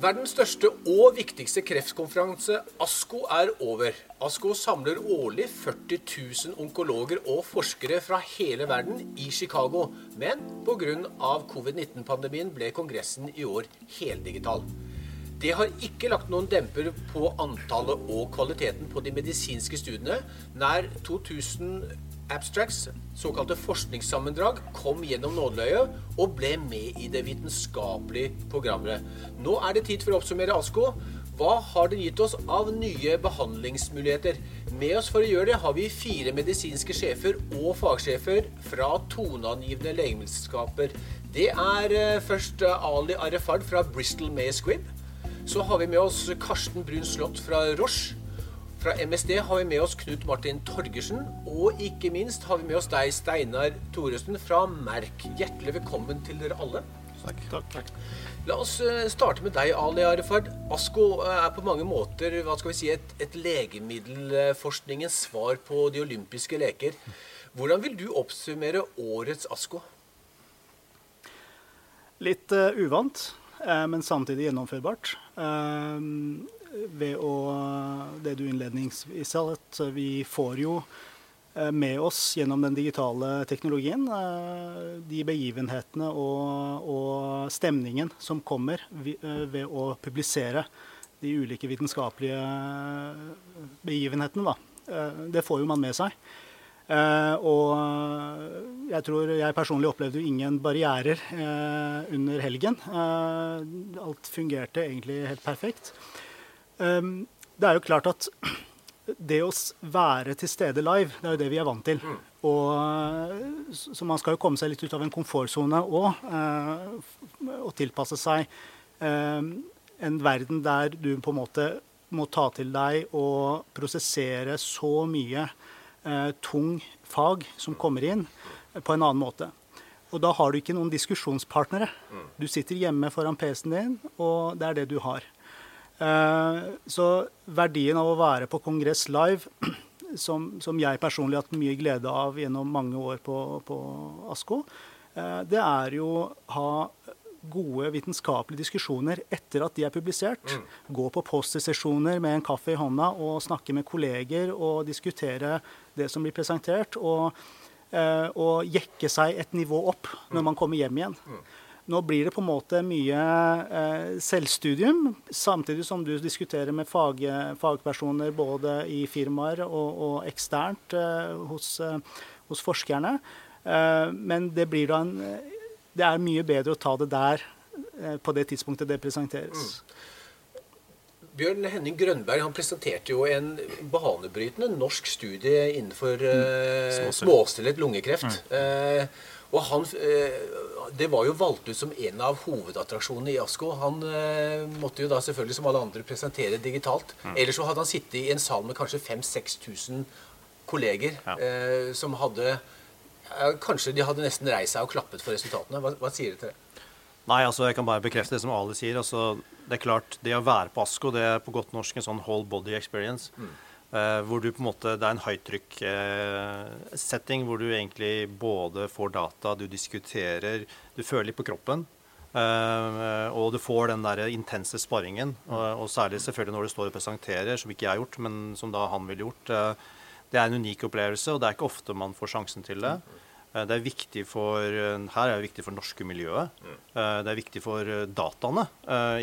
Verdens største og viktigste kreftkonferanse, ASKO, er over. ASKO samler årlig 40 000 onkologer og forskere fra hele verden i Chicago. Men pga. covid-19-pandemien ble kongressen i år heldigital. Det har ikke lagt noen demper på antallet og kvaliteten på de medisinske studiene. Nær 2000 abstracts, såkalte forskningssammendrag, kom gjennom nåløyet og ble med i det vitenskapelige programmet. Nå er det tid for å oppsummere ASKO. Hva har det gitt oss av nye behandlingsmuligheter? Med oss for å gjøre det har vi fire medisinske sjefer og fagsjefer fra toneangivende legemiddelskaper. Det er eh, først eh, Ali Arefard fra Bristol May Squibb. Så har vi med oss Karsten Brun Slott fra Roche. Fra MSD har vi med oss Knut Martin Torgersen, og ikke minst har vi med oss deg, Steinar Thoresen fra Merk. Hjertelig velkommen til dere alle. Takk. Takk. La oss eh, starte med deg, Ali Arefard. ASKO eh, er på mange måter hva skal vi si, et, et legemiddelforskningens svar på de olympiske leker. Hvordan vil du oppsummere årets ASKO? Litt uh, uvant, uh, men samtidig gjennomførbart. Uh, ved å, det du innledningsvis sa, at vi får jo eh, med oss gjennom den digitale teknologien eh, de begivenhetene og, og stemningen som kommer eh, ved å publisere de ulike vitenskapelige begivenhetene. Da. Det får jo man med seg. og jeg tror jeg personlig opplevde jo ingen barrierer under helgen. alt fungerte egentlig helt perfekt. Det er jo klart at det å være til stede live, det er jo det vi er vant til. Mm. Og, eh, så man skal jo komme seg litt ut av en komfortsone òg, eh, og tilpasse seg eh, en verden der du på en måte må ta til deg og prosessere så mye eh, tung fag som kommer inn, på en annen måte. Og da har du ikke noen diskusjonspartnere. Mm. Du sitter hjemme foran PC-en din, og det er det du har. Eh, så verdien av å være på kongress live, som, som jeg personlig har hatt mye glede av gjennom mange år på, på ASKO, eh, det er jo å ha gode vitenskapelige diskusjoner etter at de er publisert. Mm. Gå på postersesjoner med en kaffe i hånda og snakke med kolleger og diskutere det som blir presentert. Og, eh, og jekke seg et nivå opp når mm. man kommer hjem igjen. Mm. Nå blir det på en måte mye eh, selvstudium, samtidig som du diskuterer med fag, fagpersoner både i firmaer og, og eksternt eh, hos, eh, hos, forskerne. Eh, men det blir da en Det er mye bedre å ta det der eh, på det tidspunktet det presenteres. Mm. Bjørn Henning Grønberg han presenterte jo en banebrytende norsk studie innenfor eh, småstillet lungekreft. Mm. Uh, og han, eh, Det var jo valgt ut som en av hovedattraksjonene i ASKO. Han eh, måtte jo da selvfølgelig som alle andre presentere digitalt. Mm. Ellers så hadde han sittet i en sal med kanskje 5000-6000 kolleger ja. eh, som hadde Kanskje de hadde nesten reist seg og klappet for resultatene. Hva, hva sier du til det? Nei, altså jeg kan bare bekrefte det som Ali sier. Altså, det er klart, det å være på ASKO det er på godt norsk en sånn whole body experience. Mm. Uh, hvor du på en måte, Det er en høytrykk-setting uh, hvor du egentlig både får data, du diskuterer, du føler litt på kroppen. Uh, og du får den der intense sparringen. Og, særlig selvfølgelig når du står og presenterer, som ikke jeg har gjort, men som da han ville gjort. det er en unik opplevelse, og det er ikke ofte man får sjansen til det. Eh, det er viktig for, eh, her er det viktig for norske miljøet. Mm. Eh, det er viktig for dataene,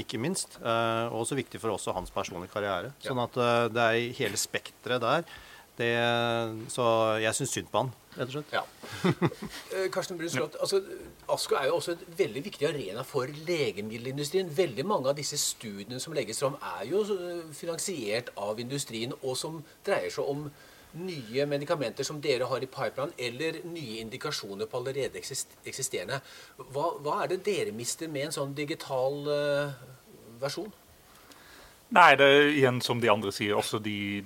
ikke minst. Og også viktig for også hans personlige karriere. Sånn at det er hele spekteret der. Det, så jeg syns synd på han, rett og slett. Ja. Karsten Brun altså, ASKO er jo også et veldig viktig arena for legemiddelindustrien. Veldig mange av disse studiene som legges fram, er jo finansiert av industrien, og som dreier seg om nye medikamenter som dere har i pipeline, eller nye indikasjoner på allerede eksisterende. Hva, hva er det dere mister med en sånn digital uh, versjon? Nei, det er igjen som de andre sier, også de,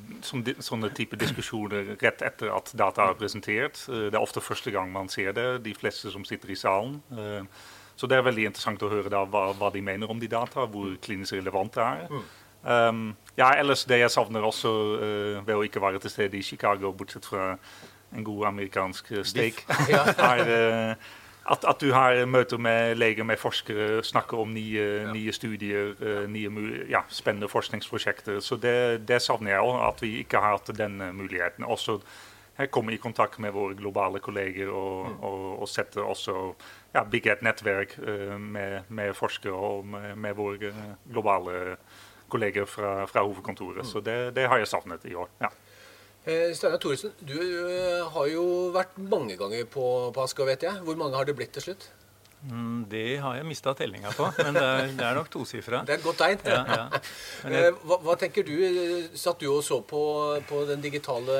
de, sånne type diskusjoner rett etter at data er presentert. Eh, det er ofte første gang man ser det, de fleste som sitter i salen. Eh, så det er veldig interessant å høre da hva, hva de mener om de data, hvor klinisk relevant det er. Um, ja, ellers det jeg savner også uh, ved å ikke være til stede i Chicago, bortsett fra en god amerikansk steak, er, uh, At, at, du har møter med leger, med forskere, snakker om nye, ja. nye studier, uh, nye ja, spennende forskningsprosjekter. Så det, det savner jeg òg, at vi ikke har hatt den muligheten. Også komme i kontakt med våre globale kolleger og, mm. og, og sette også ja, bygge et nettverk med, med, forskere og med, med våre globale kolleger fra, fra hovedkontoret. Mm. Så det, det, har jeg savnet i år. ja. Eh, Steinar Thoresen, du du har jo vært mange ganger på, på Asker, vet jeg. Hvor mange har det blitt til slutt? Mm, det har jeg mista tellinga på, men det er, det er nok tosifra. Det er et godt tegn. Ja, ja. Jeg, eh, hva, hva, tenker du? Satt du og så på, på den digitale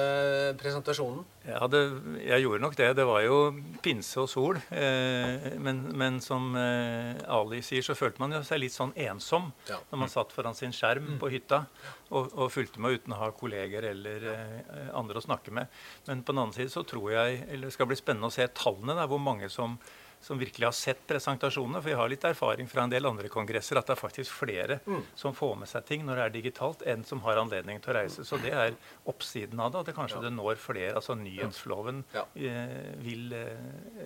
presentasjonen? Ja, det, jeg gjorde nok det. Det var jo pinse og sol. Eh, men, men, som eh, Ali sier, så følte man jo seg litt sånn ensom ja. når man satt foran sin skjerm på hytta og, og fulgte med uten å ha kolleger eller eh, andre å snakke med. Men på den annen side så tror jeg eller det skal bli spennende å se tallene, der, hvor mange som som virkelig har sett presentasjonene. For vi har litt erfaring fra en del andre kongresser at det er faktisk flere mm. som får med seg ting når det er digitalt, enn som har anledning til å reise. Så det er oppsiden av det. At det kanskje ja. det når flere. Altså nyhetsloven ja. eh, vil eh,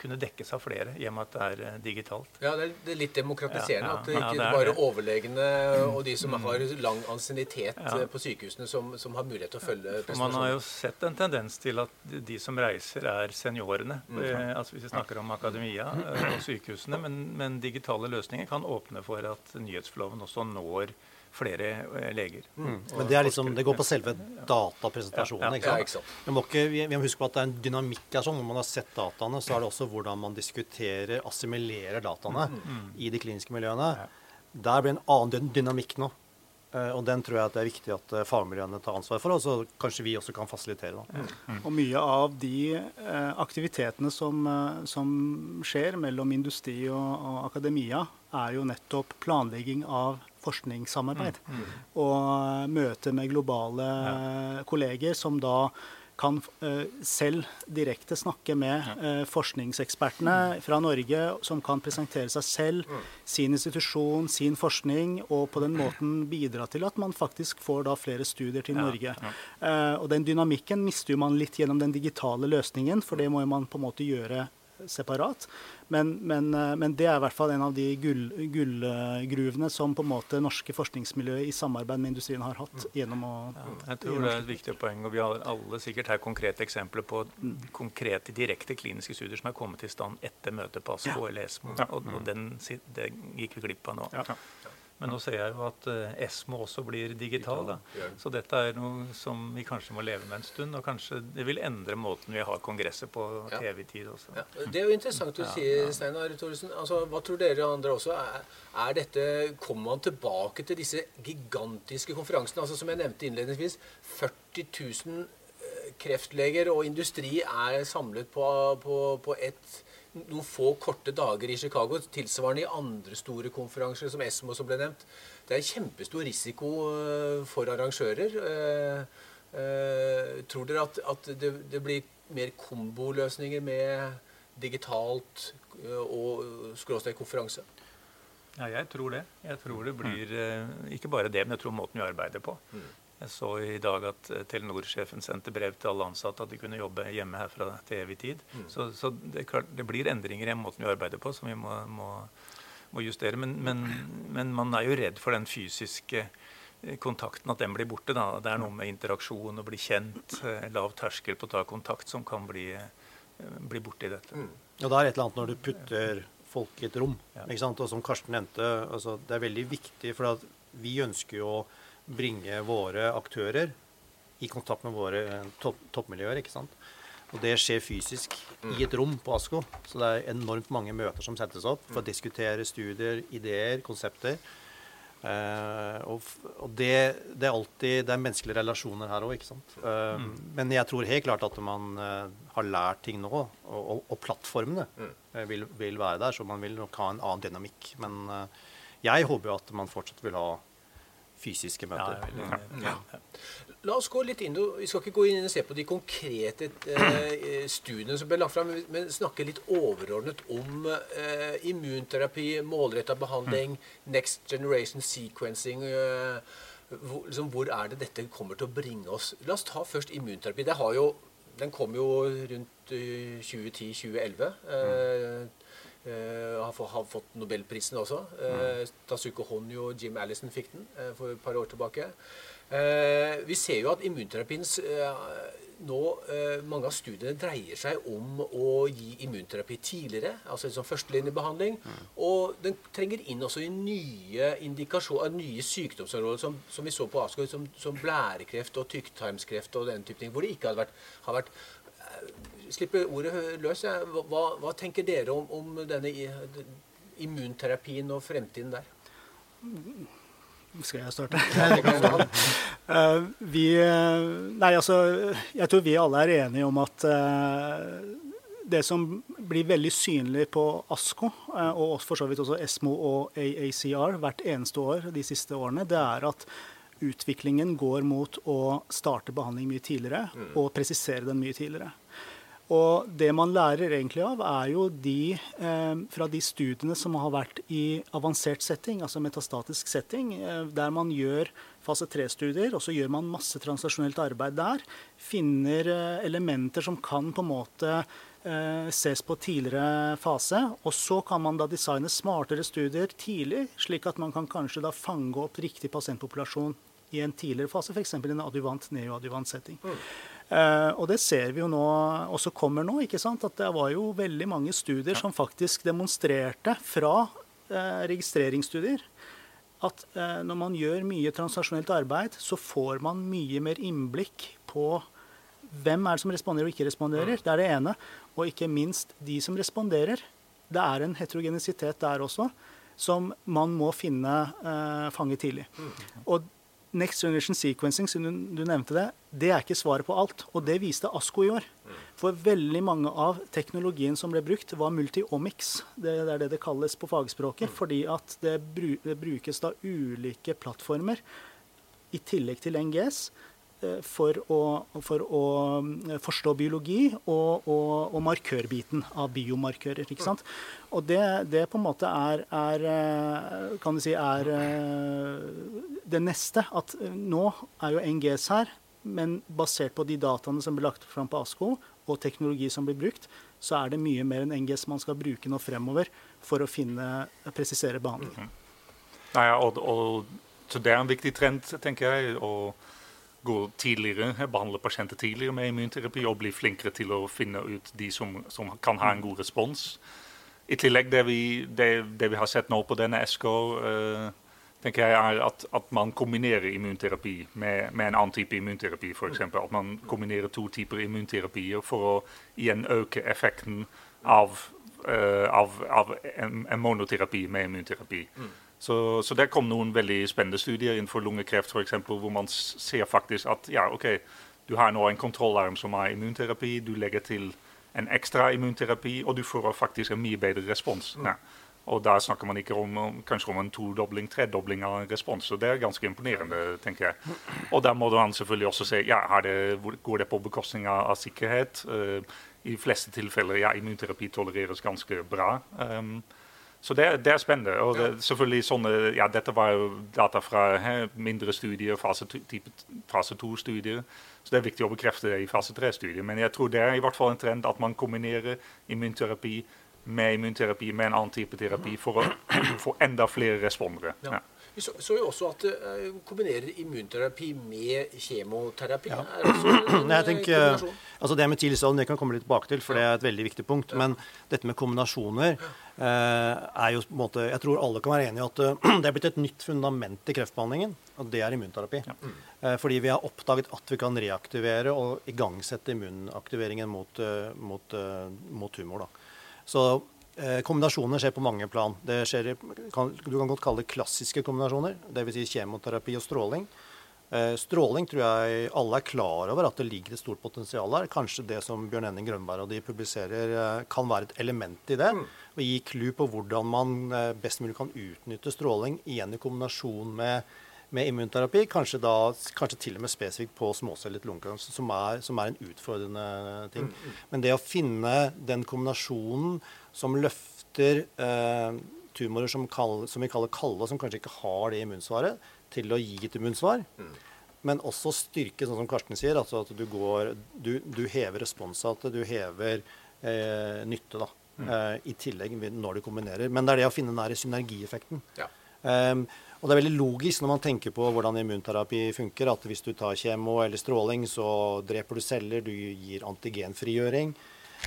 kunne dekkes av flere i og med at det er eh, digitalt. Ja, det er, det er litt demokratiserende. at det ikke det er bare overlegene og de som mm. har lang ansiennitet eh, på sykehusene, som, som, har mulighet til å følge presentasjonen. Man har jo sett en tendens til at de som reiser, er seniorene. Mm. Eh, altså Hvis vi snakker om akademia akademia eh, og sykehusene, men, men, digitale løsninger kan åpne for at nyhetsfloven også når flere eh, leger. Mm. Men det, liksom, det, går på selve datapresentasjonen. Ikke sant? Vi må, ikke, vi må huske på at det er en dynamikk her. sånn. Når man har sett dataene, så er det også hvordan man diskuterer, assimilerer dataene mm. mm. i de kliniske miljøene. Der blir en annen dynamikk nå. Eh, og den tror jeg at det er viktig at eh, fagmiljøene tar ansvar for, og så kanskje vi også kan fasilitere. Mm. Mm. Og mye av de eh, aktivitetene som, som, skjer mellom industri og, og, akademia, er jo nettopp planlegging av forskningssamarbeid. Mm. mm. Og møte med globale ja. kolleger som da kan uh, selv direkte snakke med uh, forskningsekspertene fra Norge, som kan presentere seg selv, sin institusjon, sin forskning, og på den måten bidra til at man faktisk får da flere studier til Norge. Uh, og den dynamikken mister man litt gjennom den digitale løsningen, for det må man på en måte gjøre separat. Men, men, eh, men, det er i hvert fall en av de gullgruvene gull som på en måte norske forskningsmiljøer i samarbeid med industrien har hatt. gjennom å... Ja, jeg tror det er et viktig poeng. og Vi har alle sikkert her konkrete eksempler på mm. konkrete direkte kliniske studier som er kommet i stand etter møtet på ASKO ja. eller ESMO. Ja. Og, og den, det gikk vi glipp av nå. Ja. Men nå ser jeg jo at uh, Esmo også blir digital. Da. Så dette er noe som vi kanskje må leve med en stund. Og kanskje det vil endre måten vi har kongresser på TV-tid også. Ja. Det er jo interessant å si, Steinar Thoresen. Altså, hva tror dere andre også? Er, er, dette, Kommer man tilbake til disse gigantiske konferansene? Altså, som jeg nevnte innledningsvis, 40 000 eh, kreftleger og industri er samlet på, på, på ett noen få korte dager i Chicago, tilsvarende i andre store konferanser, som ESMO som ble nevnt. Det er kjempestor risiko eh, for arrangører. Eh, eh, tror dere at, at det, det, blir mer komboløsninger med digitalt og skråstrek konferanse? Ja, jeg tror det. Jeg tror det blir ikke bare det, men jeg tror måten vi arbeider på. Mm. Jeg så i dag at eh, Telenor-sjefen sendte brev til alle ansatte at de kunne jobbe hjemme herfra til evig tid. Mm. Så, så det, klart, det, blir endringer i måten vi arbeider på, som vi må, må, må justere. Men, men, men, man er jo redd for den fysiske eh, kontakten, at den blir borte. Da. Det er noe med interaksjon og bli kjent, eh, lav terskel på å ta kontakt, som kan bli, bli borte i dette. Mm. Og det er et eller annet når du putter folk i et rom. Ja. Og som Karsten nevnte, altså, det er veldig viktig, for vi ønsker jo å bringe våre aktører i kontakt med våre topp, toppmiljøer. ikke sant? Og det skjer fysisk i et rom på ASKO. Så det er enormt mange møter som settes opp for å diskutere studier, ideer, konsepter. Uh, og, og det, det, er alltid det er menneskelige relasjoner her òg, ikke sant. Uh, mm. Men jeg tror helt klart at man uh, har lært ting nå, og, og, og plattformene mm. vil, vil, være der. Så man vil nok ha en annen dynamikk. Men jeg håper jo at man fortsatt vil ha fysiske møter. Ja, ja. Ja. La oss gå litt inn, Vi skal ikke gå inn og se på de konkrete eh, studiene som ble lagt fram, men snakke litt overordnet om eh, immunterapi, målretta behandling, mm. next generation sequencing. Eh, hvor, liksom, hvor, er det dette kommer til å bringe oss? La oss ta først immunterapi. Det har jo den kom jo rundt 2010-2011. Mm. Uh, har, fått, har, fått Nobelprisen også. Uh, Tasuko Honyo og Jim Allison fikk den uh, for et par år tilbake. vi ser jo at immunterapiens nå, Mange av studiene dreier seg om å gi immunterapi tidligere, altså som førstelinjebehandling. Mm. Og den trenger inn også i nye indikasjoner, nye sykdomsområder, som, som, vi så på ASKO, som, som blærekreft og tykktarmskreft og den type ting, hvor det ikke hadde vært, har vært slipper ordet løs. Hva, hva tenker dere om, om, denne immunterapien og fremtiden der? Skal jeg starte? uh, vi Nei, altså Jeg tror vi alle er enige om at uh, det som blir veldig synlig på ASKO, og for så vidt også ESMO og AACR hvert eneste år de siste årene, det er at utviklingen går mot å starte behandling mye tidligere mm. og presisere den mye tidligere. Og det man lærer egentlig av, er jo de eh, fra de studiene som har vært i avansert setting, altså metastatisk setting, eh, der man gjør fase 3-studier, og så gjør man masse translasjonelt arbeid der. Finner eh, elementer som kan på en måte eh, ses på tidligere fase. Og så kan man da designe smartere studier tidlig, slik at man kan kanskje da fange opp riktig pasientpopulasjon i en tidligere fase, f.eks. i en adjuvant, neoadjuvant setting. Mm. Uh, og det ser vi jo nå også kommer nå. ikke sant? At det var jo veldig mange studier som faktisk demonstrerte fra uh, registreringsstudier at uh, når man gjør mye transnasjonelt arbeid, så får man mye mer innblikk på hvem er det som responderer og ikke responderer. Det er det ene. Og ikke minst de som responderer. Det er en heterogenisitet der også som man må finne fange tidlig. Mm. Og Next Generation Sequencing, siden du, du, nevnte det, det er ikke svaret på alt. Og det viste ASKO i år. For veldig mange av teknologien som ble brukt, var multiomics. Det, det er det det kalles på fagspråket. Fordi at det, bru, det brukes da ulike plattformer i tillegg til NGS for å, for å eh, forstå biologi og, og, og, markørbiten av biomarkører. ikke sant? Og det, det på en måte er, er, eh, kan du si, er det neste. At nå er jo NGS her, men basert på de dataene som ble lagt fram på ASKO, og teknologi som blir brukt, så er det mye mer enn NGS man skal bruke nå fremover for å finne, presisere behandling. Mm -hmm. Nei, og, og, så det er en viktig trend, tenker jeg. og gå tidligere, behandle pasienter tidligere med immunterapi og bli flinkere til å finne ut de som, som kan ha en god respons. I tillegg det vi, det, det vi har sett nå på denne SK, uh, eh, tenker jeg er at, at, man kombinerer immunterapi med, med en annen type immunterapi. Eksempel. at man kombinerer to typer immunterapier for å igjen øke effekten av, uh, av, av en, en, monoterapi med immunterapi. Mm. Så, så der kom noen veldig spennende studier innenfor lungekreft f.eks., hvor man ser faktisk at ja, ok, du har nå en kontrollarm som er immunterapi, du legger til en ekstra immunterapi, og du får faktisk en mye bedre respons. Mm. Ja. Og da snakker man ikke om, kanskje om en todobling, tredobling av en respons. Så det er ganske imponerende, tenker jeg. Og da må man selvfølgelig også se ja, det, går det på bekostning av, sikkerhet. Uh, I fleste tilfeller ja, immunterapi tolereres ganske bra. Um, så det, det, er spennende. Og det, selvfølgelig sånne, ja, Dette var jo data fra he, mindre studier, fase, fase 2-studier. Så det er viktig å bekrefte det i fase 3-studier. Men jeg tror det er i hvert fall en trend at man kombinerer immunterapi med immunterapi med en annen type terapi for å få enda flere respondere. Ja. Vi så, så, jo også at det uh, kombinerer immunterapi med kjemoterapi. Ja. jeg tenker, altså det med tidlig det kan komme litt tilbake til, for det er et veldig viktig punkt. Ja. Men dette med kombinasjoner er jo på en måte Jeg tror alle kan være enige i at uh, det er blitt et nytt fundament i kreftbehandlingen. Og det er immunterapi. Ja. Uh, fordi vi har oppdaget at vi kan reaktivere og igangsette immunaktiveringen mot, mot, mot tumor. Da. Så Eh, kombinasjoner skjer på mange plan. Skjer, kan, du kan godt kalle det klassiske kombinasjoner, dvs. Si kjemoterapi og stråling. Eh, stråling tror jeg alle er klar over at det ligger et stort potensial der. Kanskje det som Bjørn Henning Grønberg og de publiserer, eh, kan være et element i det. Mm. Og gi clou på hvordan man best mulig kan utnytte stråling igjen i kombinasjon med, med immunterapi. Kanskje, da, kanskje til og med spesifikt på småcellet lungekreft, som, som, er en utfordrende ting. Mm, mm. Men det å finne den kombinasjonen som løfter eh, tumorer som, kall, som, vi kaller kalde, som kanskje ikke har det immunsvaret, til å gi et immunsvar. Mm. men også styrke, sånn som Karsten sier, altså at du, går, du, du hever responsrate, du hever eh, nytte. da, mm. eh, I tillegg når du kombinerer. Men det er det å finne den der synergieffekten. Ja. Um, og det er veldig logisk når man tenker på hvordan immunterapi funker, at hvis du tar kjemo eller stråling, så dreper du celler, du gir antigenfrigjøring,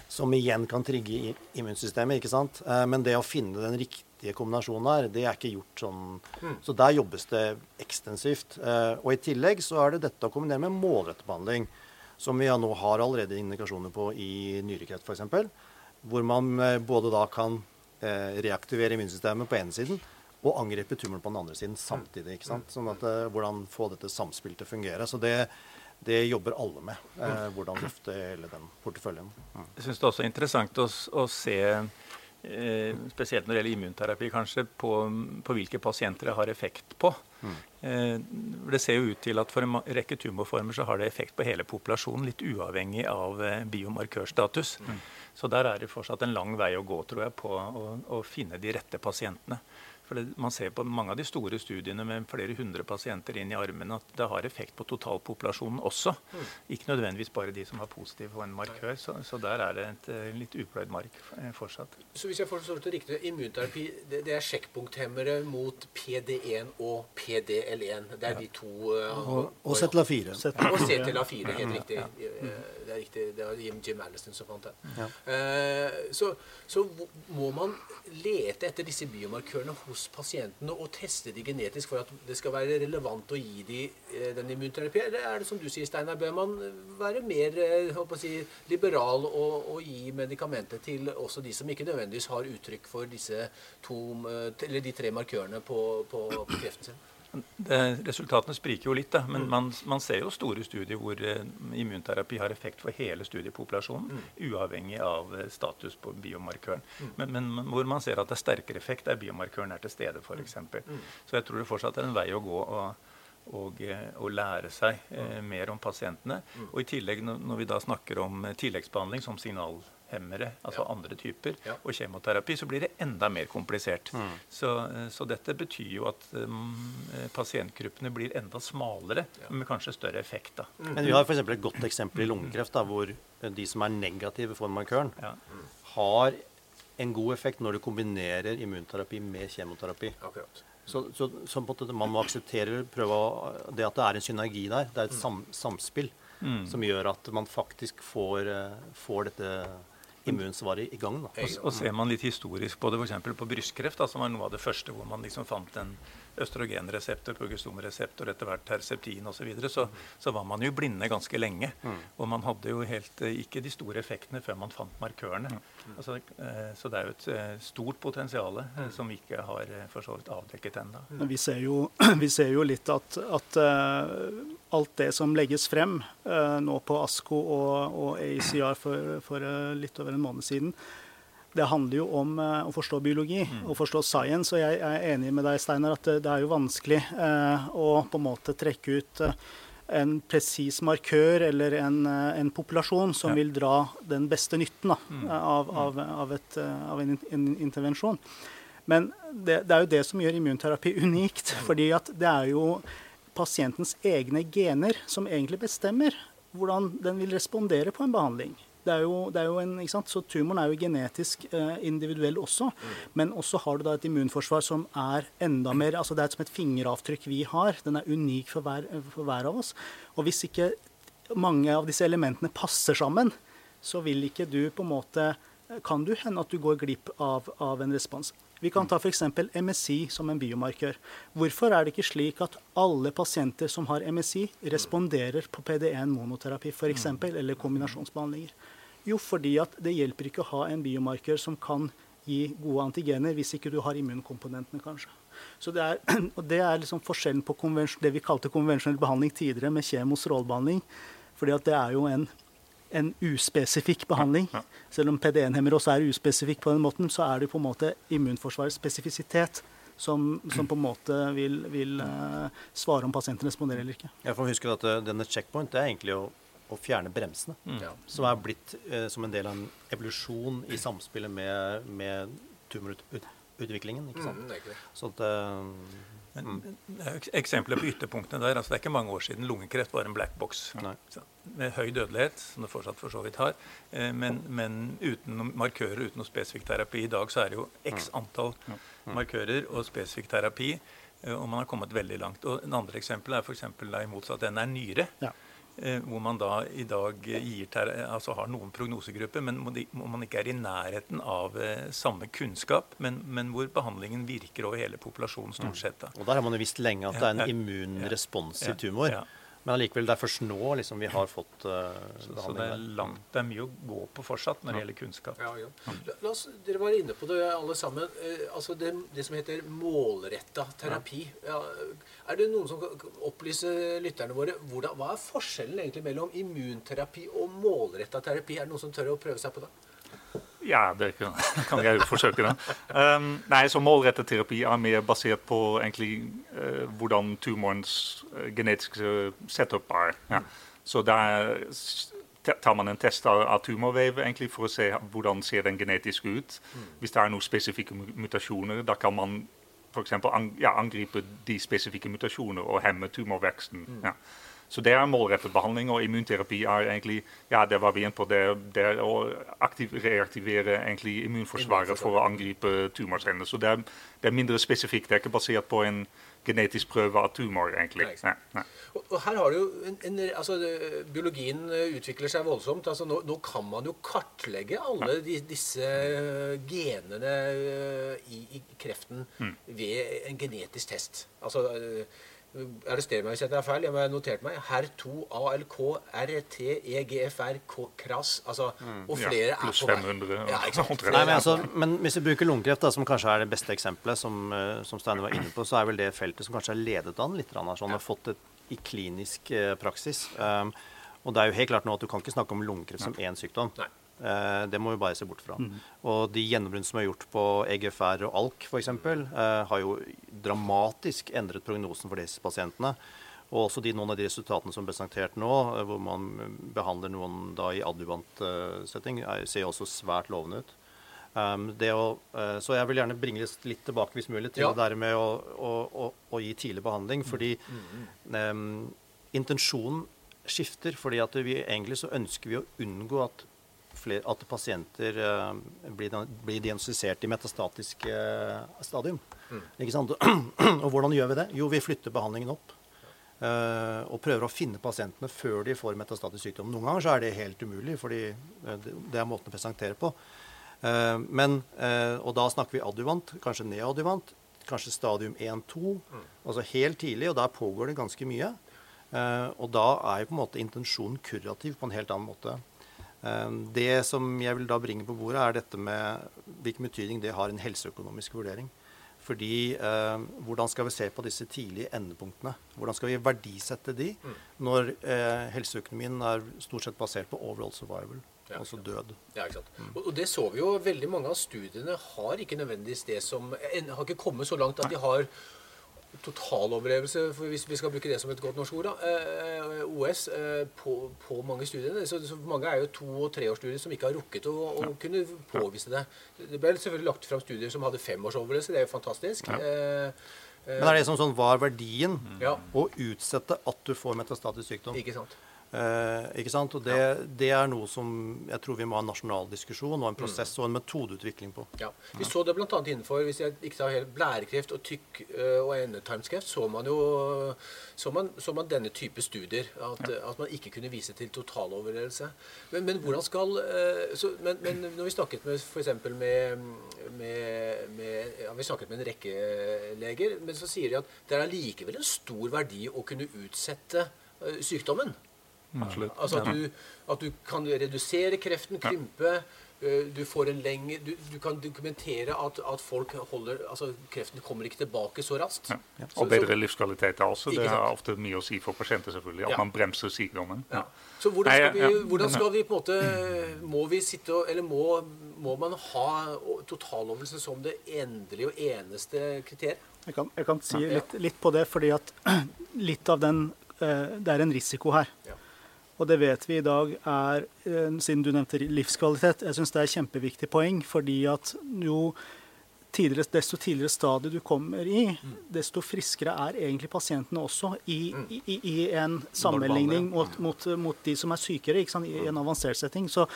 som igjen kan trigge immunsystemet. ikke sant? Eh, men det å finne den riktige kombinasjonen her, det er ikke gjort sånn. Mm. Så der jobbes det ekstensivt. Eh, og i tillegg så er det dette å kombinere med målrettet behandling, som vi nå har allerede indikasjoner på i nyrekreft f.eks., hvor man eh, både da kan reaktivere immunsystemet på ene siden, og angripe tumoren på den andre siden samtidig. ikke sant? Sånn at Hvordan få dette samspillet til å fungere. Så det, det jobber alle med. eh, hvordan løfte hele den porteføljen. Mm. Jeg syns det er også interessant å, å se Eh, spesielt når det gjelder immunterapi, kanskje, på, på, hvilke pasienter det har effekt på. Mm. Eh, det ser jo ut til at for en rekke tumorformer så har det effekt på hele populasjonen, litt uavhengig av eh, biomarkørstatus. Mm. Så der er det fortsatt en lang vei å gå, tror jeg, på å, å finne de rette pasientene. For det, Man ser på mange av de store studiene med flere hundre pasienter inn i armene at det har effekt på totalpopulasjonen også. Mm. Ikke nødvendigvis bare de som har positiv på en markør. Så, så, der er det et uh, litt upløyd mark uh, fortsatt. Så hvis jeg forstår det riktig, immunterapi det, det er sjekkpunkthemmere mot PD1 og PDL1. Det er ja. de to uh, Og, og CTLA4. Og CTLA4, helt riktig. Det er riktig. Det var Jim, Jim Allison som fant det. Ja. Så, så må man lete etter disse biomarkørene hos hos pasientene og teste de genetisk for at det skal være relevant å gi de eh, den immunterapien? Eller er det som du sier, Steinar, bør man være mer eh, si, liberal og, og, gi medikamenter til også de som ikke nødvendigvis har uttrykk for disse to, eh, eller de tre markørene på, på, på kreften sin? Resultatene spriker jo litt, da, men mm. man, man, ser jo store studier hvor uh, immunterapi har effekt for hele studiepopulasjonen, mm. uavhengig av uh, status på biomarkøren. Mm. Men, men, hvor man ser at det er sterkere effekt der biomarkøren er til stede, f.eks. Så jeg tror det fortsatt er en vei å gå. og og, eh, og, lære seg eh, mer om pasientene. Og i tillegg, når vi da snakker om tilleggsbehandling som signal hemmere, altså ja. andre typer, ja. og kjemoterapi, så blir det enda mer komplisert. Mm. Så, eh, så, dette betyr jo at um, pasientgruppene blir enda smalere, ja. med kanskje større effekt. Da. Mm. Men vi har f.eks. et godt eksempel i lungekreft, da, hvor de som er negative for markøren, har en god effekt når du kombinerer immunterapi med kjemoterapi. Akkurat. Så, så, så man må akseptere prøve det at det er en synergi der. Det er et sam, samspill mm. som gjør at man faktisk får, eh, får dette immunsvaret i gang. Og, og, ser man litt historisk på det, f.eks. på brystkreft, da, som var noe av det første hvor man liksom fant en østrogenreseptor, progesteronreseptor, etter hvert terseptin osv., så, videre, så så var man jo blinde ganske lenge. Mm. Og man hadde jo helt eh, ikke de store effektene før man fant markørene. Mm. Altså, eh, så det er jo et eh, stort potensial mm. som vi ikke har for så vidt avdekket ennå. Vi, ser jo, vi ser jo litt at, at alt det som legges frem nå på ASKO og, og ACR for, for litt over en måned siden, det handler jo om uh, å forstå biologi mm. og forstå science. Og jeg, er enig med deg, Steinar, at det, er jo vanskelig uh, å på en måte trekke ut uh, en presis markør eller en, en populasjon som ja. vil dra den beste nytten da, mm. av, av, av, et, av en, en, intervensjon. Men det, det, er jo det som gjør immunterapi unikt. Mm. fordi at det er jo pasientens egne gener som egentlig bestemmer hvordan den vil respondere på en behandling. Det er jo, det er jo en, ikke sant? Så tumoren er jo genetisk eh, individuell også. Mm. Men også har du da et immunforsvar som er enda mer altså Det er som et fingeravtrykk vi har. Den er unik for hver, for hver av oss. Og hvis ikke mange av disse elementene passer sammen, så vil ikke du på en måte kan du hende at du går glipp av, av en respons. Vi kan ta f.eks. MSI som en biomarkør. Hvorfor er det ikke slik at alle pasienter som har MSI, responderer på PD1 monoterapi f.eks., eller kombinasjonsbehandlinger? Jo, fordi at det hjelper ikke å ha en biomarkør som kan gi gode antigener, hvis ikke du har immunkomponentene, kanskje. Så Det er, det er liksom forskjellen på det vi kalte konvensjonell behandling tidligere, med kjemo-strålebehandling. Fordi det er jo en, en uspesifikk behandling. Selv om PD1-hemmer også er uspesifikk på den måten, så er det på en måte immunforsvarets spesifisitet som, som, på en måte vil, vil uh, svare om pasienten responderer eller ikke. Jeg får huske at eh, denne checkpoint det er egentlig å å fjerne bremsene. Mm. Som er blitt eh, som en del av en evolusjon i samspillet med, med tumorutviklingen. ikke sant? Mm, det er ikke det. Så det, Men, er Eksempler på ytterpunktene der. altså Det er ikke mange år siden lungekreft var en black box. Så, med høy dødelighet, som det fortsatt for så vidt har. eh, Men, men uten noen markører, uten noe spesifikk terapi. I dag så er det jo x antall markører og spesifikk terapi. eh, Og man har kommet veldig langt. Og En andre eksempel er f.eks. i motsatt ende er nyre. Ja. Eh, Hvor man da i dag gir ter altså har noen prognosegrupper, men hvor man ikke er i nærheten av eh, samme kunnskap, men, men hvor behandlingen virker over hele populasjonen stort sett. da. og der har man jo visst lenge at det er en Ja, ja. immunresponsiv Ja, tumor. ja. Men allikevel, det er først nå liksom, vi har fått uh, Så det er, langt, det er mye å gå på fortsatt når det gjelder kunnskap. Ja, ja. La, oss, dere var inne på det alle sammen. Eh, altså det, det som heter målretta terapi. Ja, er det noen som kan kan opplyse lytterne våre hvordan, hva er forskjellen egentlig mellom immunterapi og målretta terapi? Er det noen som tør å prøve seg på det? Ja, det kan, kan jeg jo forsøke. det. Um, nei, så Målrettet terapi er mer basert på egentlig uh, hvordan tumorens uh, genetiske setup er. Ja. Så der tar man en test av, av tumorvev egentlig for å se hvordan ser den genetisk ut. Hvis det er noen spesifikke mutasjoner, da kan man f.eks. An, ja, angripe de spesifikke mutasjoner og hemme tumorveksten. Ja. Så det er målrettet behandling, og immunterapi er egentlig ja, det var vi inne på, det, det å aktiv, reaktivere egentlig immunforsvaret for å angripe tumorcellene. Så det er, det er mindre spesifikt. Det er ikke basert på en genetisk prøve av tumor, egentlig. Nei, Nei, Og, og her har du jo en, en, altså, Biologien eh, utvikler seg voldsomt. Altså, nå, nå kan man jo kartlegge alle de, disse genene eh, i, i kreften ved en genetisk test. Altså eh, Arrester meg hvis jeg tar feil. Jeg har notert meg. HER2, ALK, RT, EGFR, K- KRAS altså, Og Ja, flere ja, er på vei. 500, Ja? Nei, men, altså, men hvis vi bruker lungekreft, da, som kanskje er det beste eksempelet, som, eh, som Steine var inne på, så er vel det feltet som kanskje er ledet an litt, sånn, har fått det i klinisk eh, praksis. Um, og det er jo helt klart nå at du kan ikke snakke om lungekreft som én sykdom. Nei. Eh, det må vi bare se bort fra. Og de gjennombrudd som er gjort på EGFR og ALK f.eks., uh, har jo dramatisk endret prognosen for disse pasientene. Og også de, noen av de resultatene som er presentert nå, eh, hvor man behandler noen da i adjuvant eh, setting, er, ser jo også svært lovende ut. Um, det å, eh, så jeg vil gjerne bringe litt, litt tilbake hvis mulig til Ja. det der med å, å, å, å gi tidlig behandling. Fordi um, intensjonen skifter. fordi at vi egentlig så ønsker vi å unngå at, flere, at pasienter eh, blir, blir diagnostisert i metastatisk eh, stadium. Ikke sant? Og hvordan gjør vi det? Jo, vi flytter behandlingen opp. Uh, og prøver å finne pasientene før de får metastatisk sykdom. Noen ganger så er det helt umulig, fordi det, er måten å presentere på. Uh, men, uh, og da snakker vi adjuvant, kanskje neadjuvant, kanskje stadium 1-2. Altså helt tidlig, og der pågår det ganske mye. Og da er jo på en måte intensjonen kurativ på en helt annen måte. Eh, det som jeg vil da bringe på bordet, er dette med hvilken betydning det har en helseøkonomisk vurdering. Fordi eh, hvordan skal vi se på disse tidlige endepunktene? Hvordan skal vi verdisette de når eh, helseøkonomien er stort sett basert på overall survival, Ja, altså død? Ja, ikke sant? Og, og det så vi jo. Veldig mange av studiene har ikke nødvendigvis det som Har ikke kommet så langt at de har totaloverlevelse, hvis vi skal bruke det som et godt norsk ord, da, eh, OS, eh, på, på mange studiene. Så, så mange er jo to- og treårsstudier som ikke har rukket å, å kunne påvise det. Det ble selvfølgelig lagt fram studier som hadde femårsoverlevelse. Det er jo fantastisk. Ja. eh, Men er det som sånn hva er verdien Ja. å utsette at du får metastatisk sykdom? ikke sant? Eh, ikke sant? Og det, det er noe som jeg tror vi må ha en nasjonal diskusjon og en prosess og en metodeutvikling på. Ja. Vi så det bl.a. innenfor hvis jeg ikke tar helt blærekreft og tykk- øh, og endetarmskreft. Så man jo så man, så man denne type studier. At, at man ikke kunne vise til totaloverlevelse. Men, men hvordan skal øh, så, men, men når vi snakket med f.eks. Med, med, med ja, Vi snakket med en rekke leger, men så sier de at det er allikevel en stor verdi å kunne utsette øh, sykdommen. Absolutt. Altså at du, at du kan redusere kreften, krympe. øh, Du, får en lenge, du, du kan dokumentere at, at folk holder altså kreften kommer ikke tilbake så raskt. Ja. Ja. Og bedre livskvalitet også. Det har ofte mye å si for pasienter, selvfølgelig. At Ja. man bremser sykdommen. Ja. Så hvordan skal, vi, hvordan skal vi på en måte Må vi sitte og Eller må, må man ha totaloverlevelse som det endelige og eneste kriteriet? Jeg kan, jeg kan si litt, litt på det, fordi at litt av den eh, Det er en risiko her. Og det vet vi i dag er, eh, siden du nevnte livskvalitet, jeg syns det er et kjempeviktig poeng. Fordi at jo tidligere, desto tidligere stadie du kommer i, desto friskere er egentlig pasientene også i, i, i en sammenligning mot, mot, mot, de som er sykere i en avansert setting. Så,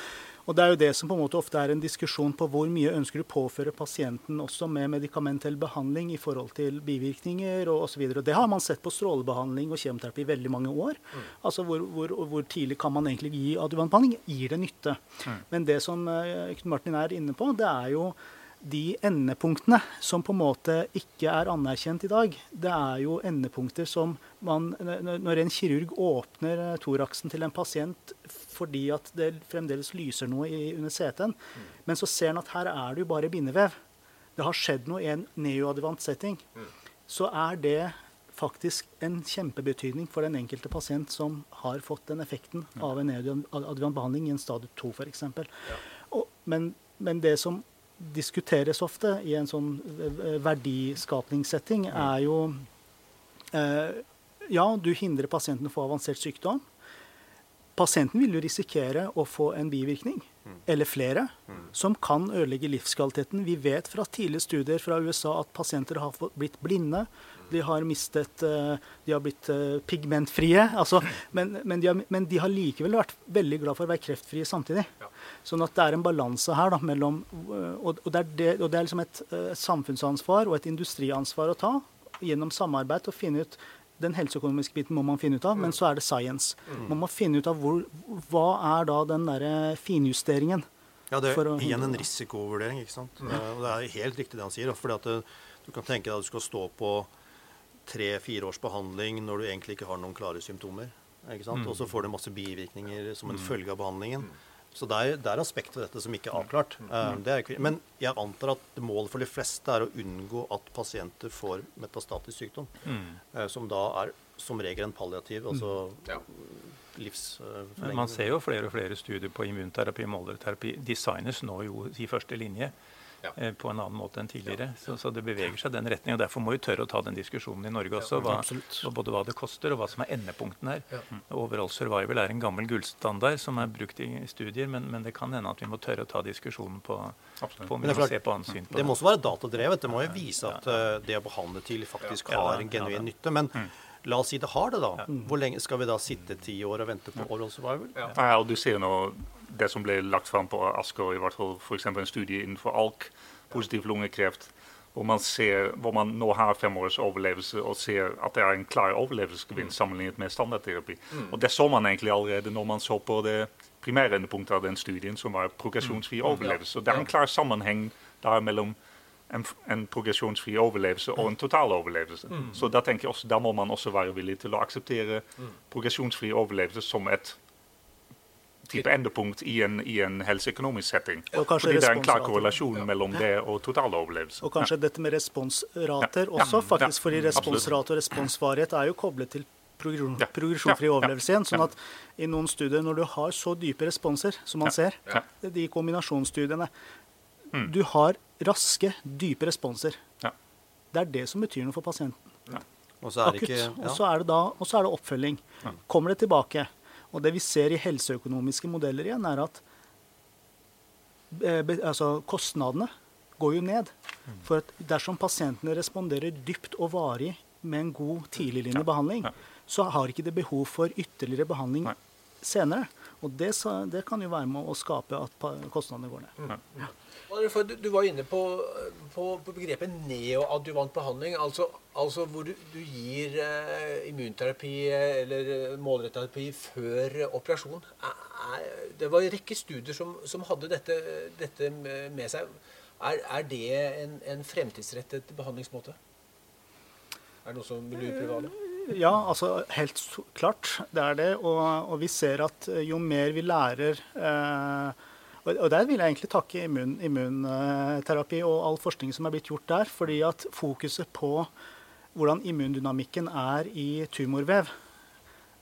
og Det er jo det som på en måte ofte er en diskusjon på hvor mye ønsker du påføre pasienten også med medikamentell behandling i forhold til bivirkninger og osv. Det har man sett på strålebehandling og kjemoterapi i veldig mange år. Mm. Altså hvor, hvor, hvor, tidlig kan man egentlig gi adjuvantbehandling? Gir det nytte? Mm. Men det som uh, Knut Martin er inne på, det er jo de endepunktene som på en måte ikke er anerkjent i dag, det er jo endepunkter som man Når en kirurg åpner eh, thoraksen til en pasient fordi at det fremdeles lyser noe i, under CT-en, mm. men så ser en at her er det jo bare bindevev, det har skjedd noe i en neoadvant setting, mm. så er det faktisk en kjempebetydning for den enkelte pasient som har fått den effekten mm. av en neoadvant behandling i en stadie 2 f.eks. Ja. Men, men det som diskuteres ofte i en sånn eh, verdiskapningssetting, er jo eh, Ja, du hindrer pasienten å få avansert sykdom. Pasienten vil jo risikere å få en bivirkning, eller flere, som kan ødelegge livskvaliteten. Vi vet fra tidlige studier fra USA at pasienter har blitt blinde, de har mistet eh, De har blitt eh, pigmentfrie. Altså, men, men, de har, men, de har, likevel vært veldig glad for å være kreftfrie samtidig. Ja. Sånn at det er en balanse her da, mellom eh, Og, og det er, det, og det er liksom et, et, samfunnsansvar og et industriansvar å ta gjennom samarbeid å finne ut den helseøkonomiske biten må man finne ut av, men så er det science. Mm. Man må finne ut av hvor, hva er da den derre finjusteringen. Ja, det er igjen en risikovurdering. ikke sant? Mm. Og det er helt riktig det han sier. fordi at Du kan tenke deg at du skal stå på tre-fire års behandling når du egentlig ikke har noen klare symptomer. Mm. Og så får du masse bivirkninger som en følge av behandlingen. Så det er, det er aspekter ved dette som ikke er avklart. Mm. Uh, er, men jeg antar at målet for de fleste er å unngå at pasienter får metastatisk sykdom, mm. uh, som da er som regel en palliativ, altså ja. livsforlengende. Man ser jo flere og flere studier på immunterapi og målerterapi designes nå jo i første linje ja. Eh, på en annen måte enn tidligere. Så, så, det beveger seg den retning. og Derfor må vi tørre å ta den diskusjonen i Norge også. Hva, både hva det koster, og hva som er endepunktene her. Ja. Overall survival er en gammel gullstandard som er brukt i studier, men, men, det kan hende at vi må tørre å ta diskusjonen på, på om vi må se på ansyn på det. må også være datadrevet. Det må jo vise at uh, det å behandle til faktisk har en genuin nytte. men mm. La oss si det har det, da. Hvor lenge skal vi da sitte ti år og vente på oral survival? Ja, og du ser nå det som ble lagt fram på Asker, i hvert fall f.eks. en studie innenfor ALK, positiv lungekreft, hvor man, ser, hvor man nå har fem års overlevelse og ser at det er en klar overlevelsesgevinst mm. sammenlignet med standardterapi. Mm. Og Det så man egentlig allerede når man så på det primære endepunktet av den studien, som var progresjonsfri mm. overlevelse. Så Det er en klar sammenheng der mellom en, en progresjonsfri overlevelse og en total overlevelse. Mm. Så da tenker jeg også, da må man også være villig til å akseptere mm. progresjonsfri overlevelse som et type endepunkt i en, i en helseøkonomisk setting. Fordi det er en klar korrelasjon ja. mellom det og totaloverlevelse. Og kanskje ja. dette med responsrater også, faktisk, fordi responsrate og responsvarighet er jo koblet til progresjonsfri overlevelse igjen. sånn at i noen studier, når du har så dype responser som man ser, de kombinasjonsstudiene mm. Du har raske, dype responser. Ja. Det er det som betyr noe for pasienten. Ja. Og så er så er det, da, og så er det oppfølging. Kommer det tilbake? Og det vi ser i helseøkonomiske modeller igjen, er at eh, altså, kostnadene går jo ned. For at dersom pasientene responderer dypt og varig med en god tidliglinje behandling, så har ikke det behov for ytterligere behandling senere. Og det, det, kan jo være med å skape at kostnadene går ned. Ja. Du var inne på, på, på begrepet neoadjuvant behandling. Altså, altså hvor du, du gir uh, immunterapi eller målretterapi før operasjon. Det var en rekke studier som, som hadde dette, dette, med seg. Er, er det en, en, fremtidsrettet behandlingsmåte? Er det noe som vil det? Ja, altså helt klart. Det er det. Og, og vi ser at jo mer vi lærer eh, og Der vil jeg egentlig takke immun, immunterapi og all forskning som er blitt gjort der. fordi at fokuset på hvordan immundynamikken er i tumorvev,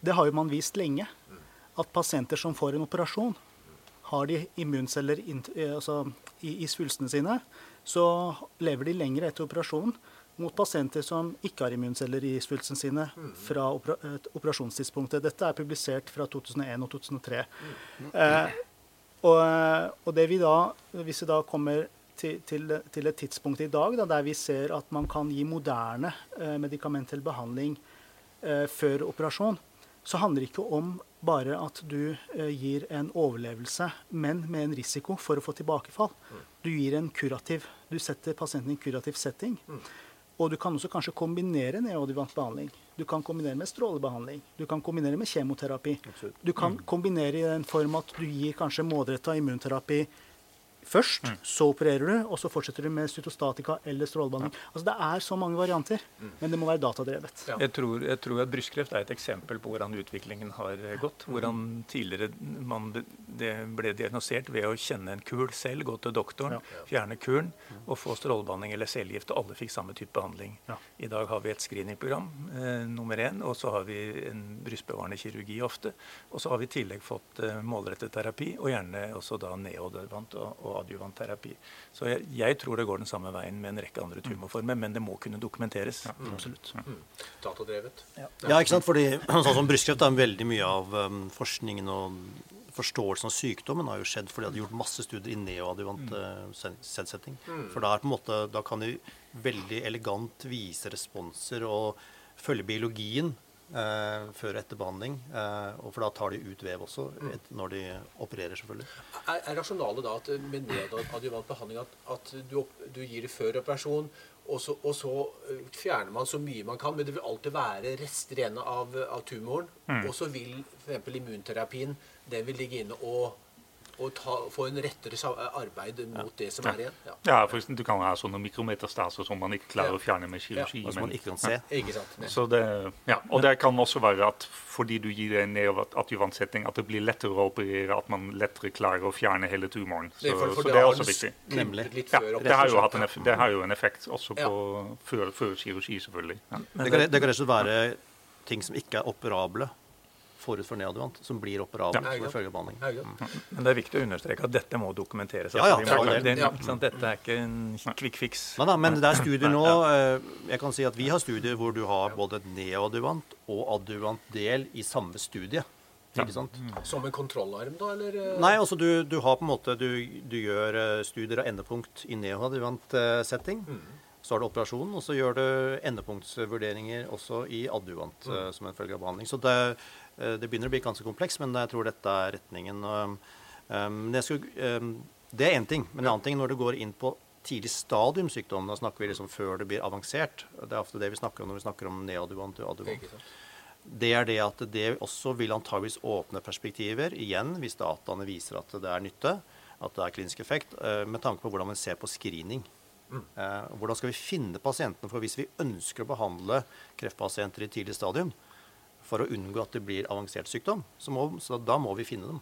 det har jo man vist lenge. At pasienter som får en operasjon, har de immunceller in, altså, i, i svulstene sine, så lever de lenger etter operasjonen mot pasienter som ikke har immunceller i svulstene sine fra operasjonstidspunktet. Dette er publisert fra 2001 og 2003. Eh, og, og, det vi da, hvis vi da kommer til, til, til, et tidspunkt i dag da, der vi ser at man kan gi moderne eh, medikamentell behandling eh, før operasjon, så handler det ikke om bare at du eh, gir en overlevelse, men med en risiko for å få tilbakefall. Du gir en kurativ. Du setter pasienten i en kurativ setting. Og du kan også kanskje kombinere neoadjuvant behandling. Du kan kombinere med strålebehandling. Du kan kombinere med kjemoterapi. Du kan kombinere i den form at du gir kanskje målretta immunterapi først, mm. så opererer du, og så fortsetter du med cytostatika eller strålebehandling. Ja. Altså, det er så mange varianter, mm. men det må være datadrevet. Ja. Jeg, tror, jeg, tror, at brystkreft er et eksempel på hvordan utviklingen har gått. Hvordan tidligere man det ble diagnosert ved å kjenne en kul selv, gå til doktoren, ja. fjerne kulen og få strålebehandling eller cellegift. Og alle fikk samme type behandling. I dag har vi et screeningprogram eh, nummer én, og så har vi en brystbevarende kirurgi ofte. Og så har vi i tillegg fått eh, målrettet terapi, og gjerne også da neodervant og, og adjuvant terapi. Så jeg, jeg, tror det går den samme veien med en rekke andre tumorformer, men det må kunne dokumenteres. Ja, mm. Absolutt. Mm. Datadrevet. Ja. ja. ikke sant? Fordi sånn som brystkreft er veldig mye av um, forskningen og forståelsen av sykdommen har jo skjedd fordi de har gjort masse studier i neoadjuvant mm. uh, Mm. For da, måte, da, kan de veldig elegant vise responser og følge biologien Uh, før og etter behandling. Eh, og for da tar de ut vev også mm. et, når de opererer, selvfølgelig. Er, er rasjonalet da at med nedadjuvant behandling at, at du, du, gir det før operasjon, og så, og så, eh, fjerner man så mye man kan, men det vil alltid være rester igjen av, av tumoren. Mm. Og så vil f.eks. immunterapien den vil ligge inne og og ta, få en rettere arbeid mot det som er igjen. Ja, ja for eksempel, Du kan ha sånne mikrometerstaser som man ikke klarer å fjerne med kirurgi. Ja, som man ikke kan se. Ikke sant, så det, ja, og det kan også være at fordi du gir en neoadjuvantsetting, at det blir lettere å operere, at man lettere klarer å fjerne hele tumoren. Så det, for, for så det er også viktig. Nemlig. Ja, det har, jo hatt en effekt, det har jo en effekt også på, før, før kirurgi, selvfølgelig. Det kan, det kan rett og slett være ting som ikke er operable forut for neadjuvant, som blir operabelt ja. for følgebehandling. Mm. Men det er viktig å understreke at dette må dokumenteres. Ja, ja, altså, det, det, sånn, dette er ikke en quick fix. Nei, nei, men det er studier nå eh, Jeg kan si at Vi har studier hvor du har både neadjuvant og adjuvant del i samme studie. Ikke sant? Mm. Som en kontrollarm, da? eller? Eh? Nei, altså du, du har på en måte Du, du gjør eh, studier av endepunkt i neoadjuvant setting. Mm. Så har du operasjonen, og så gjør du endepunktsvurderinger også i adjuvant mm. som en følge av behandling. Så det, Eh, det begynner å bli ganske kompleks, men jeg tror dette er retningen. Det, skulle, um, det, er én ting. Men en annen ting når du går inn på tidlig stadium sykdom, da snakker vi liksom før det blir avansert. Det er ofte det vi snakker om når vi snakker om neoadjuvant og adjuvant. Det er det at det også vil antageligvis åpne perspektiver, igjen hvis dataene viser at det er nytte, at det er klinisk effekt, eh, med tanke på hvordan man ser på screening. Eh, hvordan skal vi finne pasientene? For hvis vi ønsker å behandle kreftpasienter i tidlig stadium, for å unngå at det blir avansert sykdom. Så, må, så da må vi finne dem.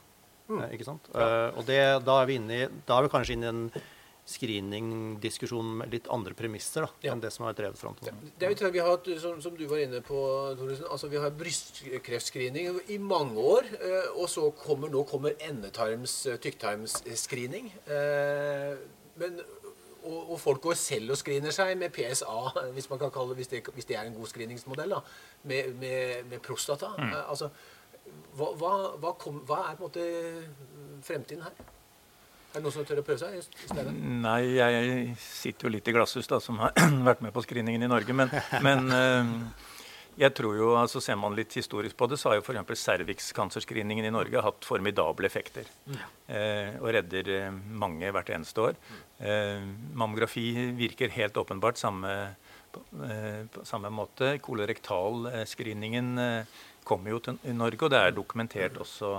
Mm. Eh, ikke sant? Uh, og det, da, er vi inne i, da er vi kanskje inne i en screeningdiskusjon med litt andre premisser da, ja. enn det som har vært drevet fram til nå. Det er jo vi har, som, som, du var inne på, Thoresen, altså vi har brystkreftscreening i mange år. Uh, og så kommer nå kommer endetarms, tykktarmsscreening. Uh, men og, og, folk går selv og screener seg med PSA, hvis, man kan kalle, hvis, det, hvis det er en god screeningsmodell, da, med, med, med prostata. Mm. Eh, altså, hva, hva, hva, kom, hva, er på en måte fremtiden her? Er det noen som tør å prøve seg i stedet? Nei, jeg sitter jo litt i glasshus, da, som har vært med på screeningen i Norge. Men, men uh, jeg tror jo, altså Ser man litt historisk på det, så har jo f.eks. cervixkancerscreeningen i Norge hatt formidable effekter. Mm. Eh, og redder eh, mange hvert eneste år. Eh, mammografi virker helt åpenbart samme, eh, på samme måte. Kolorektalscreeningen eh, kommer jo til Norge, og det er dokumentert også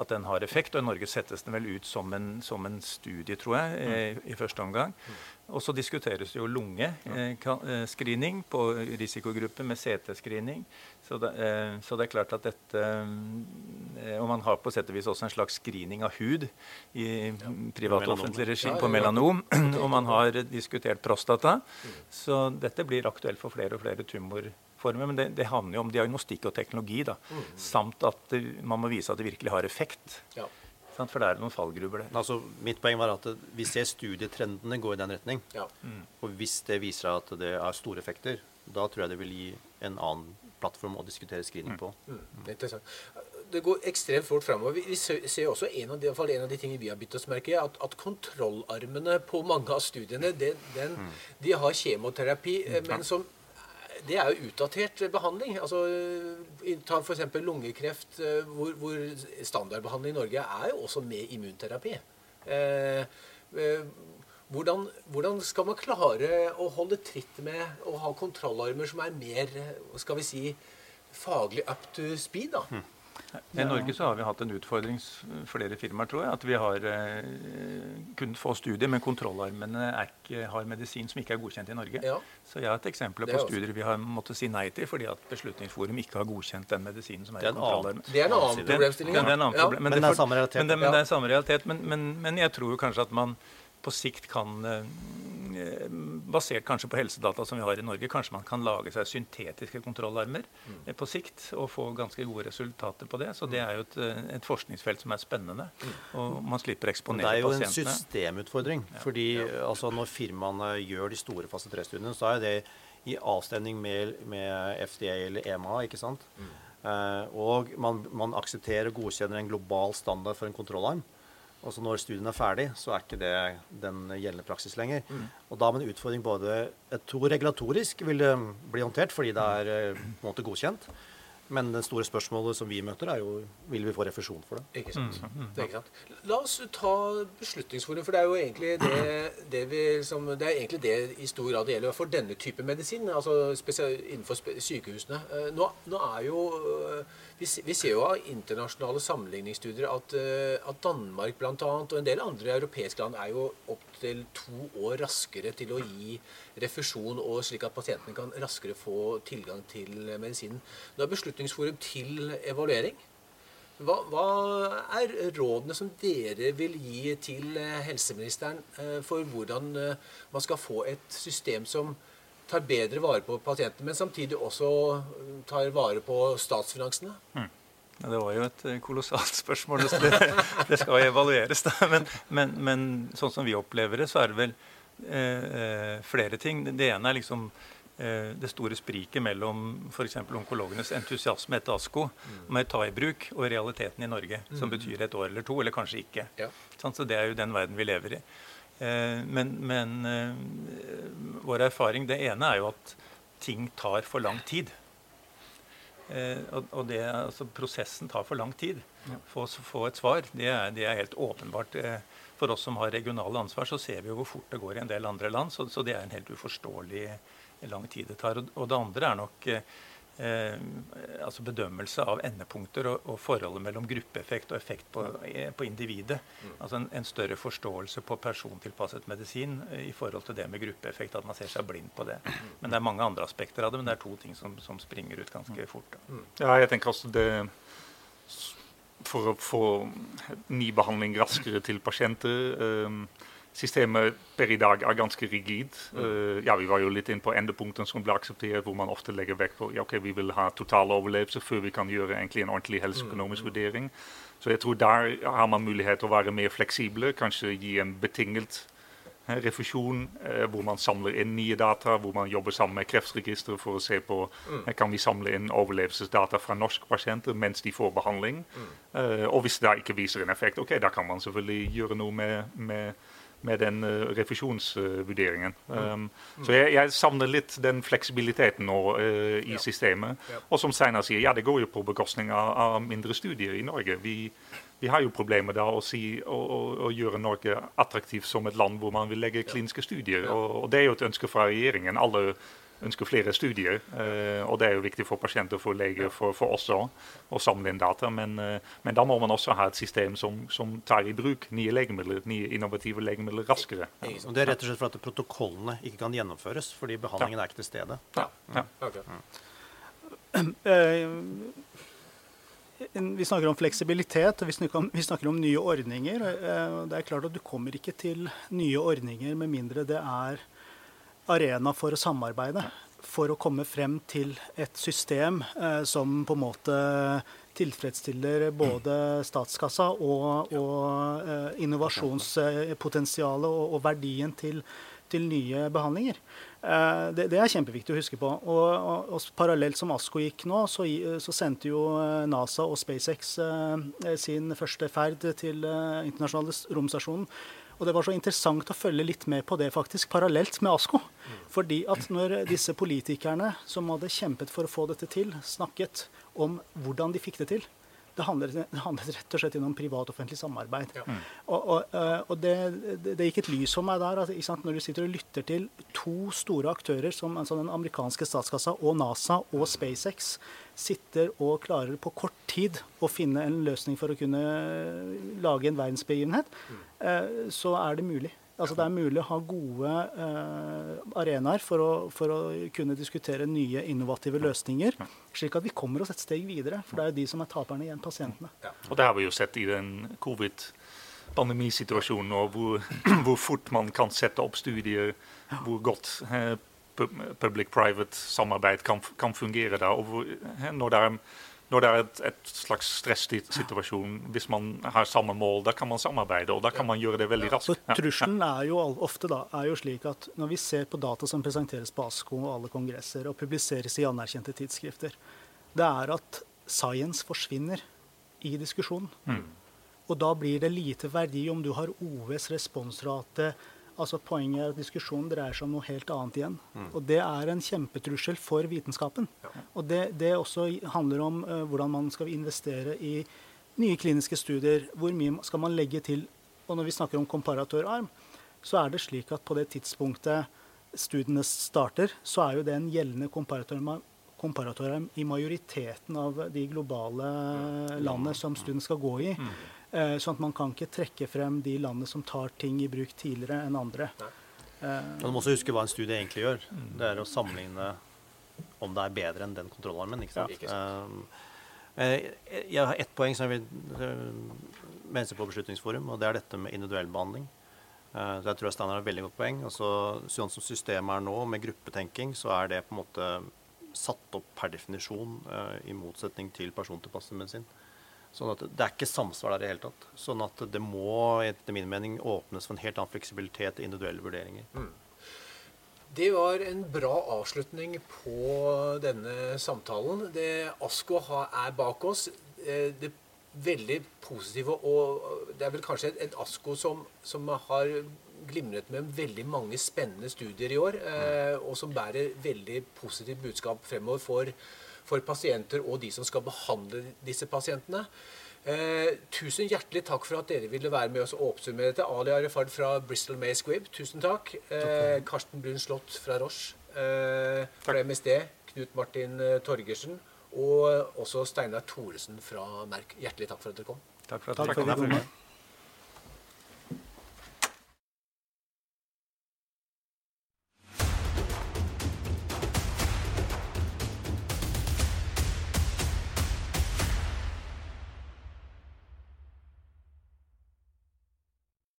at den har effekt. Og i Norge settes den vel ut som en, som en studie, tror jeg, mm. i, i første omgang. Og så diskuteres det jo lungescreening eh, på risikogrupper med CT-screening. Så, eh, så, det er klart at dette eh, Og man har på sett og vis også en slags screening av hud i ja. privat og offentlig regi på melanom. Og man har diskutert prostata. Mm. Så dette blir aktuelt for flere og flere tumorformer. Men det, det handler jo om diagnostikk og teknologi, da. Mm. Samt at det, man må vise at det virkelig har effekt. Ja. For det er noen fallgruber der. Altså, mitt poeng var at vi ser studietrendene gå i den retning. Ja. Mm. Og hvis det viser seg at det er store effekter, da tror jeg det vil gi en annen plattform å diskutere screening på. Mm. Mm. Interessant. det går ekstremt fort framover. Vi, vi ser også en av, de, en av de tingene vi har bitt oss merke at, at kontrollarmene på mange av studiene det, den, mm. de har kjemoterapi, mm. men som det er jo utdatert behandling. Altså, Ta f.eks. lungekreft, hvor, hvor standardbehandling i Norge er jo også med immunterapi. Eh, eh, hvordan, hvordan, skal man klare å holde tritt med å ha kontrollarmer som er mer skal vi si, faglig up to speed? da? Hmm. I Norge så har vi hatt en utfordring, flere firmaer, tror jeg. At vi har eh, kunnet få studier, men kontrollarmene ikke, har medisin som ikke er godkjent i Norge. Ja. Så jeg har et eksempel på studier vi har måttet si nei til fordi at Beslutningsforum ikke har godkjent den medisinen som er, er i kontrollarmen. Det er en annen problemstilling. Ja. Ja. Men, men, det er samme realitet. Men det, men det er samme realitet. Men, men jeg tror kanskje at man på sikt kan eh, Eh, basert kanskje på helsedata som vi har i Norge, kanskje man kan lage seg syntetiske kontrollarmer mm. på sikt og få ganske gode resultater på det. Så det er jo et, eh, et forskningsfelt som er spennende. Mm. Og man slipper å eksponere pasientene. Det er jo pasientene. en systemutfordring. Ja. fordi ja. Altså, Når firmaene gjør de store fase 3-studiene, så er det i avstemning med, med, FDA eller EMA. ikke sant? Mm. Uh, og man, man aksepterer og godkjenner en global standard for en kontrollarm. Og så når studien er ferdig, så er ikke det den gjeldende praksis lenger. Mm. Og da med en utfordring både Jeg tror regulatorisk vil det bli håndtert fordi det er eh, på en måte godkjent. Men det store spørsmålet som vi møter, er jo vil vi få refusjon for det. Ikke sant. Mm. mm. Det er ikke sant. La oss ta Beslutningsforum, for det er jo egentlig det, det, vi, som, det er egentlig det i stor grad det gjelder for denne type medisin, altså innenfor sykehusene. Eh, nå, nå er jo eh, vi, vi, ser jo av internasjonale sammenligningsstudier at, eh, at Danmark bl.a. og en del andre europeiske land er jo opptil to år raskere til å gi refusjon, og slik at pasientene kan raskere få tilgang til medisinen. Nå er Beslutningsforum til evaluering. Hva, hva, er rådene som dere vil gi til eh, helseministeren eh, for hvordan man skal få et system som tar bedre vare på pasientene, men samtidig også tar vare på statsfinansene? Mm. Ja, det var jo et kolossalt spørsmål. Det, det skal evalueres. Da. Men, men, men, sånn som vi opplever det, så er det vel eh, eh flere ting. Det ene er liksom eh, det store spriket mellom f.eks. onkologenes entusiasme etter ASKO mm. med i bruk og realiteten i Norge, som mm. betyr et år eller to, eller kanskje ikke. Ja. Sånn, så Det er jo den verden vi lever i. Eh, men, men eh, vår erfaring Det ene er jo at ting tar for lang tid. Eh, og det, altså Prosessen tar for lang tid. For å få et svar, det er, det er, helt åpenbart. For oss som har regionale ansvar, så ser vi jo hvor fort det går i en del andre land. Så, så det er en helt uforståelig lang tid det tar. Og det andre er nok eh, altså bedømmelse av endepunkter og, og, forholdet mellom gruppeeffekt og effekt på, eh, på individet. Mm. Altså en, en, større forståelse på persontilpasset medisin eh, i forhold til det med gruppeeffekt. At man ser seg blind på det. Men det er mange andre aspekter av det, men det er to ting som, som springer ut ganske fort. Da. Mm. Ja, jeg tenker også det For å få ny behandling raskere til pasienter um, Systemet per i dag er ganske rigid. Uh, ja, Vi var jo litt inn på endepunktene som ble akseptert, hvor man ofte legger vekt på ja, ok, vi vil ha total overlevelse før vi kan gjøre egentlig en ordentlig helseøkonomisk mm. vurdering. Så jeg tror der har man mulighet til å være mer fleksible, kanskje gi en betinget eh, refusjon, eh, hvor man samler inn nye data, hvor man jobber sammen med Kreftregisteret for å se på mm. eh, kan vi samle inn overlevelsesdata fra norske pasienter mens de får behandling. Mm. Eh, og hvis det ikke viser en effekt, ok, da kan man selvfølgelig gjøre noe med, med med den uh, refusjonsvurderingen. Um, mm. Så jeg, jeg, savner litt den fleksibiliteten nå uh, i ja. systemet. Ja. Og som Steinar sier, ja, det går jo på bekostning av, av mindre studier i Norge. Vi, vi, har jo problemer da å, si, å, å, å, gjøre Norge attraktivt som et land hvor man vil legge kliniske studier. Og, og, det er jo et ønske fra regjeringen. Alle ønsker flere studier. Eh, og det er jo viktig for pasienter, for leger, for, for oss også å samle inn data. Men, eh, men, da må man også ha et system som, som, tar i bruk nye legemidler, nye innovative legemidler raskere. Ja. Og Det er rett og slett for at protokollene ikke kan gjennomføres fordi behandlingen ja. er ikke til stede. Ja. ja. Okay. Mm. Vi snakker om fleksibilitet og vi snakker om, vi snakker om nye ordninger. Det er klart at Du kommer ikke til nye ordninger med mindre det er arena for å samarbeide. For å komme frem til et system eh, som på en måte tilfredsstiller både statskassa og, og eh, innovasjonspotensialet og, og, verdien til, til nye behandlinger. Eh, det, det, er kjempeviktig å huske på. Og, og, og Parallelt som ASKO gikk nå, så, så, sendte jo NASA og SpaceX sin første ferd til internasjonale romstasjonen. Og det var så interessant å følge litt med på det faktisk, parallelt med ASKO. Fordi at når disse politikerne som hadde kjempet for å få dette til, snakket om hvordan de fikk det til, det handlet, det handlet, rett og slett om privat-offentlig samarbeid. Ja. Mm. Og, og, eh, og det, det, det, gikk et lys for meg der. Altså, når du sitter og lytter til to store aktører, som altså den amerikanske statskassa og NASA og SpaceX, sitter og klarer på kort tid å finne en løsning for å kunne lage en verdensbegivenhet, mm. eh, så er det mulig. Altså Det er mulig å ha gode eh, arenaer for å, for å, kunne diskutere nye, innovative løsninger, slik at vi kommer oss et steg videre. For det er jo de som er taperne igjen, pasientene. Ja. Og Det har vi jo sett i den covid-pandemisituasjonen, hvor, hvor, fort man kan sette opp studier, hvor godt eh, public-private samarbeid kan, kan, fungere da, og hvor, eh, når det er når det er et, et slags stressituasjon, hvis man har samme mål, da kan man samarbeide, og da kan man gjøre det veldig raskt. Så Trusselen er jo ofte da, er jo slik at når vi ser på data som presenteres på ASKO og alle kongresser, og publiseres i anerkjente tidsskrifter, det er at science forsvinner i diskusjonen. Mm. Og da blir det lite verdi om du har OVs responsrate, Altså Poenget er at diskusjonen dreier seg om noe helt annet igjen. Mm. Og det er en kjempetrussel for vitenskapen. Ja. Og det, det, også handler om uh, hvordan man skal investere i nye kliniske studier. Hvor mye skal man legge til? Og når vi snakker om komparatorarm, så er det slik at på det tidspunktet studiene starter, så er jo det en gjeldende komparatorarm, komparatorarm i majoriteten av de globale landene som studien skal gå i. Eh, sånn at man kan ikke trekke frem de landene som tar ting i bruk tidligere enn andre. Men Man må også huske hva en studie egentlig gjør. Mm. Det er å sammenligne om det er bedre enn den kontrollarmen. ikke sant? Ja, eh, jeg har ett poeng som jeg vil mense på Beslutningsforum, og det er dette med individuell behandling. Så jeg tror Steiner har et veldig godt poeng. Altså, sånn som systemet er nå, med gruppetenking, så er det på en måte satt opp per definisjon i motsetning til persontilpasset medisin. Sånn at Det er ikke samsvar der i det hele tatt. Sånn at det må etter min mening åpnes for en helt annen fleksibilitet og individuelle vurderinger. Mm. Det var en bra avslutning på denne samtalen. Det ASKO er bak oss. Eh, det veldig positive og Det er vel kanskje et, ASKO som, som, har glimret med veldig mange spennende studier i år, eh, og som bærer veldig positivt budskap fremover for for pasienter og de som skal behandle disse pasientene. Eh, tusen hjertelig takk for at dere ville være med oss og oppsummere dette. Ali Arifard fra Bristol May Squibb, tusen takk. Eh, Karsten Brun Slott fra Roche eh, fra MSD. Knut Martin eh, Torgersen. Og også Steinar Thoresen fra Merk. Hjertelig takk for at dere kom. Takk for at dere kom.